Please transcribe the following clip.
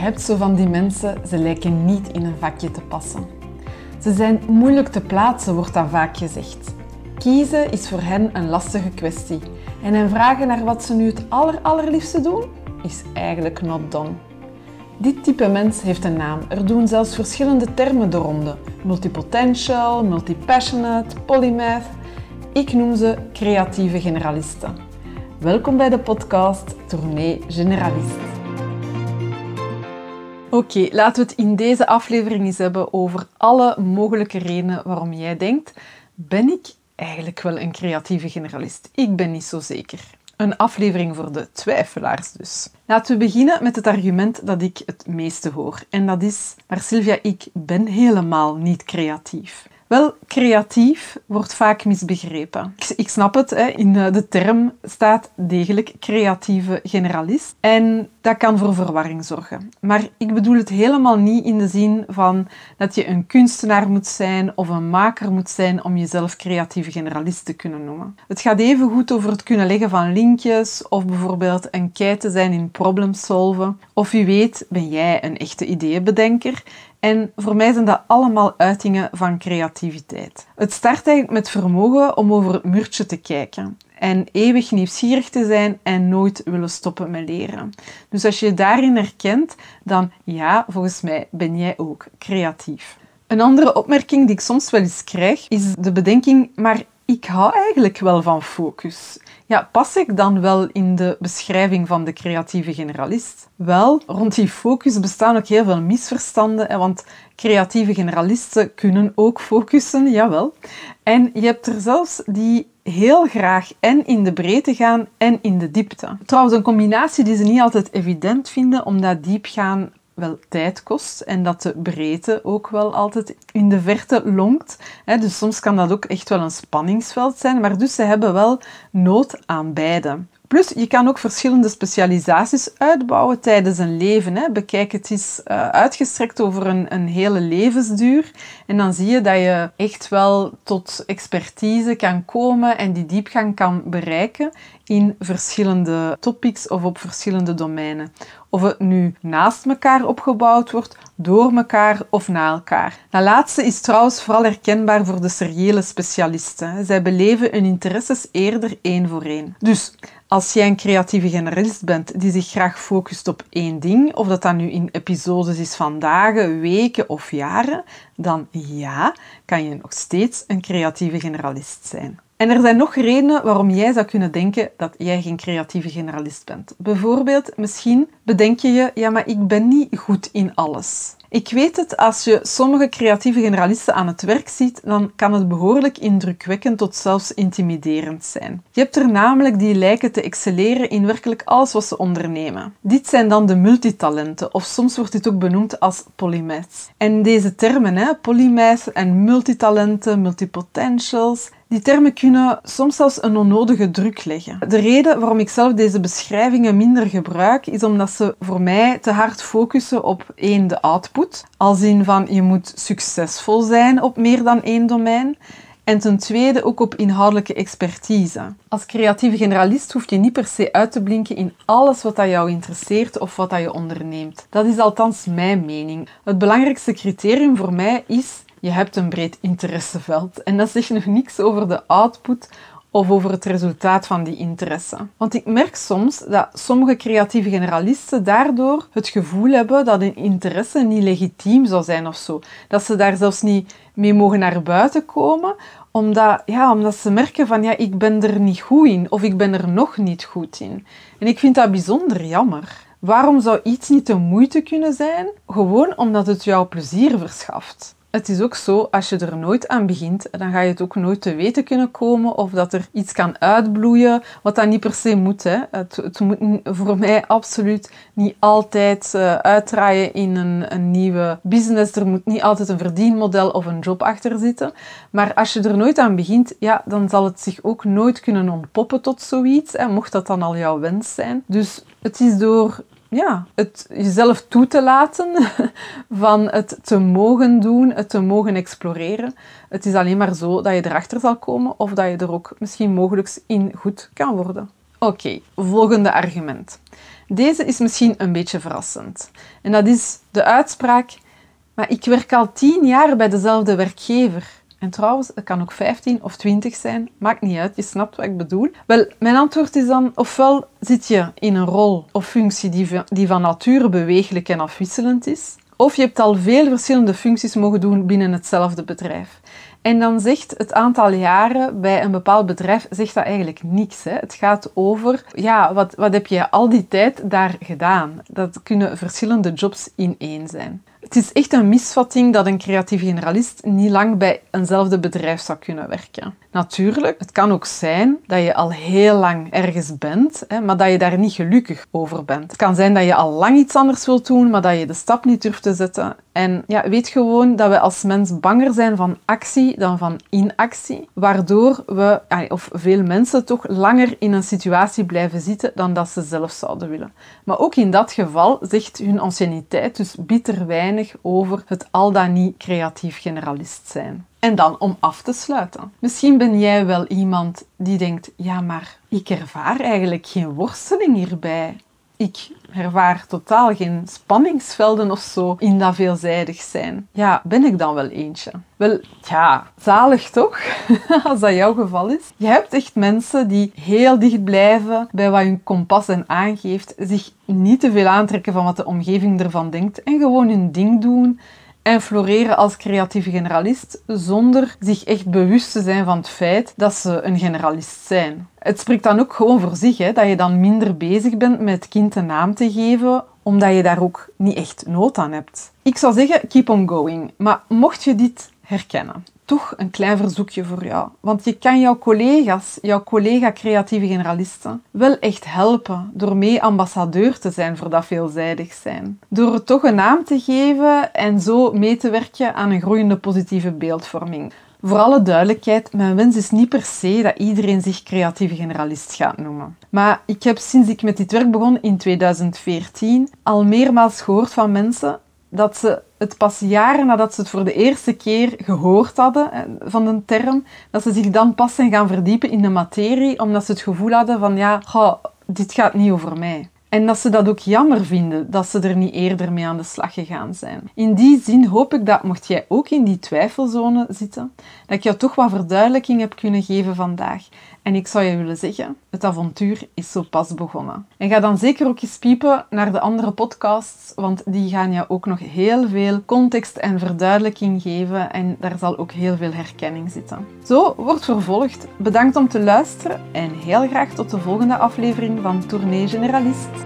hebt zo van die mensen, ze lijken niet in een vakje te passen. Ze zijn moeilijk te plaatsen, wordt dan vaak gezegd. Kiezen is voor hen een lastige kwestie. En hen vragen naar wat ze nu het aller, allerliefste doen, is eigenlijk not done. Dit type mens heeft een naam. Er doen zelfs verschillende termen de ronde. Multipotential, multipassionate, polymath. Ik noem ze creatieve generalisten. Welkom bij de podcast Tournee Generalist. Oké, laten we het in deze aflevering eens hebben over alle mogelijke redenen waarom jij denkt: ben ik eigenlijk wel een creatieve generalist? Ik ben niet zo zeker. Een aflevering voor de twijfelaars dus. Laten we beginnen met het argument dat ik het meeste hoor. En dat is, maar Sylvia, ik ben helemaal niet creatief. Wel, creatief wordt vaak misbegrepen. Ik, snap het, hè. in eh, de term staat degelijk creatieve generalist. En dat kan voor verwarring zorgen. Maar ik bedoel het helemaal niet in de zin van dat je een kunstenaar moet zijn of een maker moet zijn om jezelf creatieve generalist te kunnen noemen. Het gaat even goed over het kunnen leggen van linkjes of bijvoorbeeld een kei te zijn in problem solven. Of wie weet ben jij een echte ideeënbedenker en voor mij zijn dat allemaal uitingen van creativiteit. Het start eigenlijk met vermogen om over het muurtje te kijken en eeuwig nieuwsgierig te zijn en nooit willen stoppen met leren. Dus als je je daarin herkent, dan ja, volgens mij ben jij ook creatief. Een andere opmerking die ik soms wel eens krijg, is de bedenking, maar ik hou eigenlijk wel van focus. Ja, pas ik dan wel in de beschrijving van de creatieve generalist? Wel, rond die focus bestaan ook heel veel misverstanden, want creatieve generalisten kunnen ook focussen, jawel. En je hebt er zelfs die heel graag en in de breedte gaan en in de diepte. Trouwens, een combinatie die ze niet altijd evident vinden, omdat diepgaan wel tijd kost en dat de breedte ook wel altijd in de verte longt. Dus soms kan dat ook echt wel een spanningsveld zijn, maar dus ze hebben wel nood aan beide. Plus, je kan ook verschillende specialisaties uitbouwen tijdens een leven. Hè. Bekijk het eens uh, uitgestrekt over een, een hele levensduur. En dan zie je dat je echt wel tot expertise kan komen en die diepgang kan bereiken in verschillende topics of op verschillende domeinen. Of het nu naast elkaar opgebouwd wordt, door elkaar of na elkaar. Dat laatste is trouwens vooral herkenbaar voor de seriële specialisten. Zij beleven hun interesses eerder één voor één. Dus als jij een creatieve generalist bent die zich graag focust op één ding, of dat dan nu in episodes is van dagen, weken of jaren, dan ja, kan je nog steeds een creatieve generalist zijn. En er zijn nog redenen waarom jij zou kunnen denken dat jij geen creatieve generalist bent. Bijvoorbeeld, misschien bedenk je je, ja, maar ik ben niet goed in alles. Ik weet het, als je sommige creatieve generalisten aan het werk ziet, dan kan het behoorlijk indrukwekkend tot zelfs intimiderend zijn. Je hebt er namelijk die lijken te excelleren in werkelijk alles wat ze ondernemen. Dit zijn dan de multitalenten, of soms wordt dit ook benoemd als polymaths. En deze termen, hè, polymaths en multitalenten, multipotentials, die termen kunnen soms zelfs een onnodige druk leggen. De reden waarom ik zelf deze beschrijvingen minder gebruik, is omdat ze voor mij te hard focussen op één, de output. Als in van je moet succesvol zijn op meer dan één domein. En ten tweede ook op inhoudelijke expertise. Als creatieve generalist hoef je niet per se uit te blinken in alles wat jou interesseert of wat je onderneemt. Dat is althans mijn mening. Het belangrijkste criterium voor mij is je hebt een breed interesseveld. En dat zegt nog niks over de output of over het resultaat van die interesse. Want ik merk soms dat sommige creatieve generalisten daardoor het gevoel hebben dat hun interesse niet legitiem zou zijn of zo. Dat ze daar zelfs niet mee mogen naar buiten komen, omdat, ja, omdat ze merken van ja, ik ben er niet goed in of ik ben er nog niet goed in. En ik vind dat bijzonder jammer. Waarom zou iets niet de moeite kunnen zijn? Gewoon omdat het jou plezier verschaft. Het is ook zo, als je er nooit aan begint, dan ga je het ook nooit te weten kunnen komen of dat er iets kan uitbloeien, wat dat niet per se moet. Hè. Het, het moet voor mij absoluut niet altijd uh, uitdraaien in een, een nieuwe business. Er moet niet altijd een verdienmodel of een job achter zitten. Maar als je er nooit aan begint, ja, dan zal het zich ook nooit kunnen ontpoppen tot zoiets, hè, mocht dat dan al jouw wens zijn. Dus het is door ja, het jezelf toe te laten, van het te mogen doen, het te mogen exploreren. Het is alleen maar zo dat je erachter zal komen of dat je er ook misschien mogelijk in goed kan worden. Oké, volgende argument. Deze is misschien een beetje verrassend. En dat is de uitspraak: Maar ik werk al tien jaar bij dezelfde werkgever. En trouwens, het kan ook 15 of 20 zijn, maakt niet uit, je snapt wat ik bedoel. Wel, mijn antwoord is dan: ofwel zit je in een rol of functie die, die van nature beweeglijk en afwisselend is, of je hebt al veel verschillende functies mogen doen binnen hetzelfde bedrijf. En dan zegt het aantal jaren bij een bepaald bedrijf zegt dat eigenlijk niks. Hè. Het gaat over, ja, wat, wat heb je al die tijd daar gedaan? Dat kunnen verschillende jobs in één zijn. Het is echt een misvatting dat een creatieve generalist niet lang bij eenzelfde bedrijf zou kunnen werken. Natuurlijk, het kan ook zijn dat je al heel lang ergens bent, maar dat je daar niet gelukkig over bent. Het kan zijn dat je al lang iets anders wilt doen, maar dat je de stap niet durft te zetten. En ja, weet gewoon dat we als mens banger zijn van actie dan van inactie, waardoor we, of veel mensen toch langer in een situatie blijven zitten dan dat ze zelf zouden willen. Maar ook in dat geval zegt hun anciëniteit dus bitter weinig over het al dan niet creatief generalist zijn. En dan om af te sluiten. Misschien ben jij wel iemand die denkt: ja, maar ik ervaar eigenlijk geen worsteling hierbij. Ik ervaar totaal geen spanningsvelden of zo in dat veelzijdig zijn. Ja, ben ik dan wel eentje? Wel, ja, zalig toch? Als dat jouw geval is. Je hebt echt mensen die heel dicht blijven bij wat hun kompas en aangeeft, zich niet te veel aantrekken van wat de omgeving ervan denkt en gewoon hun ding doen en floreren als creatieve generalist zonder zich echt bewust te zijn van het feit dat ze een generalist zijn. Het spreekt dan ook gewoon voor zich hè, dat je dan minder bezig bent met het kind een naam te geven, omdat je daar ook niet echt nood aan hebt. Ik zou zeggen, keep on going. Maar mocht je dit herkennen, toch een klein verzoekje voor jou. Want je kan jouw collega's, jouw collega-creatieve generalisten, wel echt helpen door mee ambassadeur te zijn voor dat veelzijdig zijn. Door toch een naam te geven en zo mee te werken aan een groeiende positieve beeldvorming. Voor alle duidelijkheid, mijn wens is niet per se dat iedereen zich creatieve generalist gaat noemen. Maar ik heb sinds ik met dit werk begon in 2014 al meermaals gehoord van mensen dat ze het pas jaren nadat ze het voor de eerste keer gehoord hadden eh, van de term, dat ze zich dan pas zijn gaan verdiepen in de materie, omdat ze het gevoel hadden van ja, dit gaat niet over mij. En dat ze dat ook jammer vinden dat ze er niet eerder mee aan de slag gegaan zijn. In die zin hoop ik dat, mocht jij ook in die twijfelzone zitten, dat ik jou toch wat verduidelijking heb kunnen geven vandaag. En ik zou je willen zeggen, het avontuur is zo pas begonnen. En ga dan zeker ook eens piepen naar de andere podcasts, want die gaan je ook nog heel veel context en verduidelijking geven en daar zal ook heel veel herkenning zitten. Zo wordt vervolgd. Bedankt om te luisteren en heel graag tot de volgende aflevering van Tournee Generalist.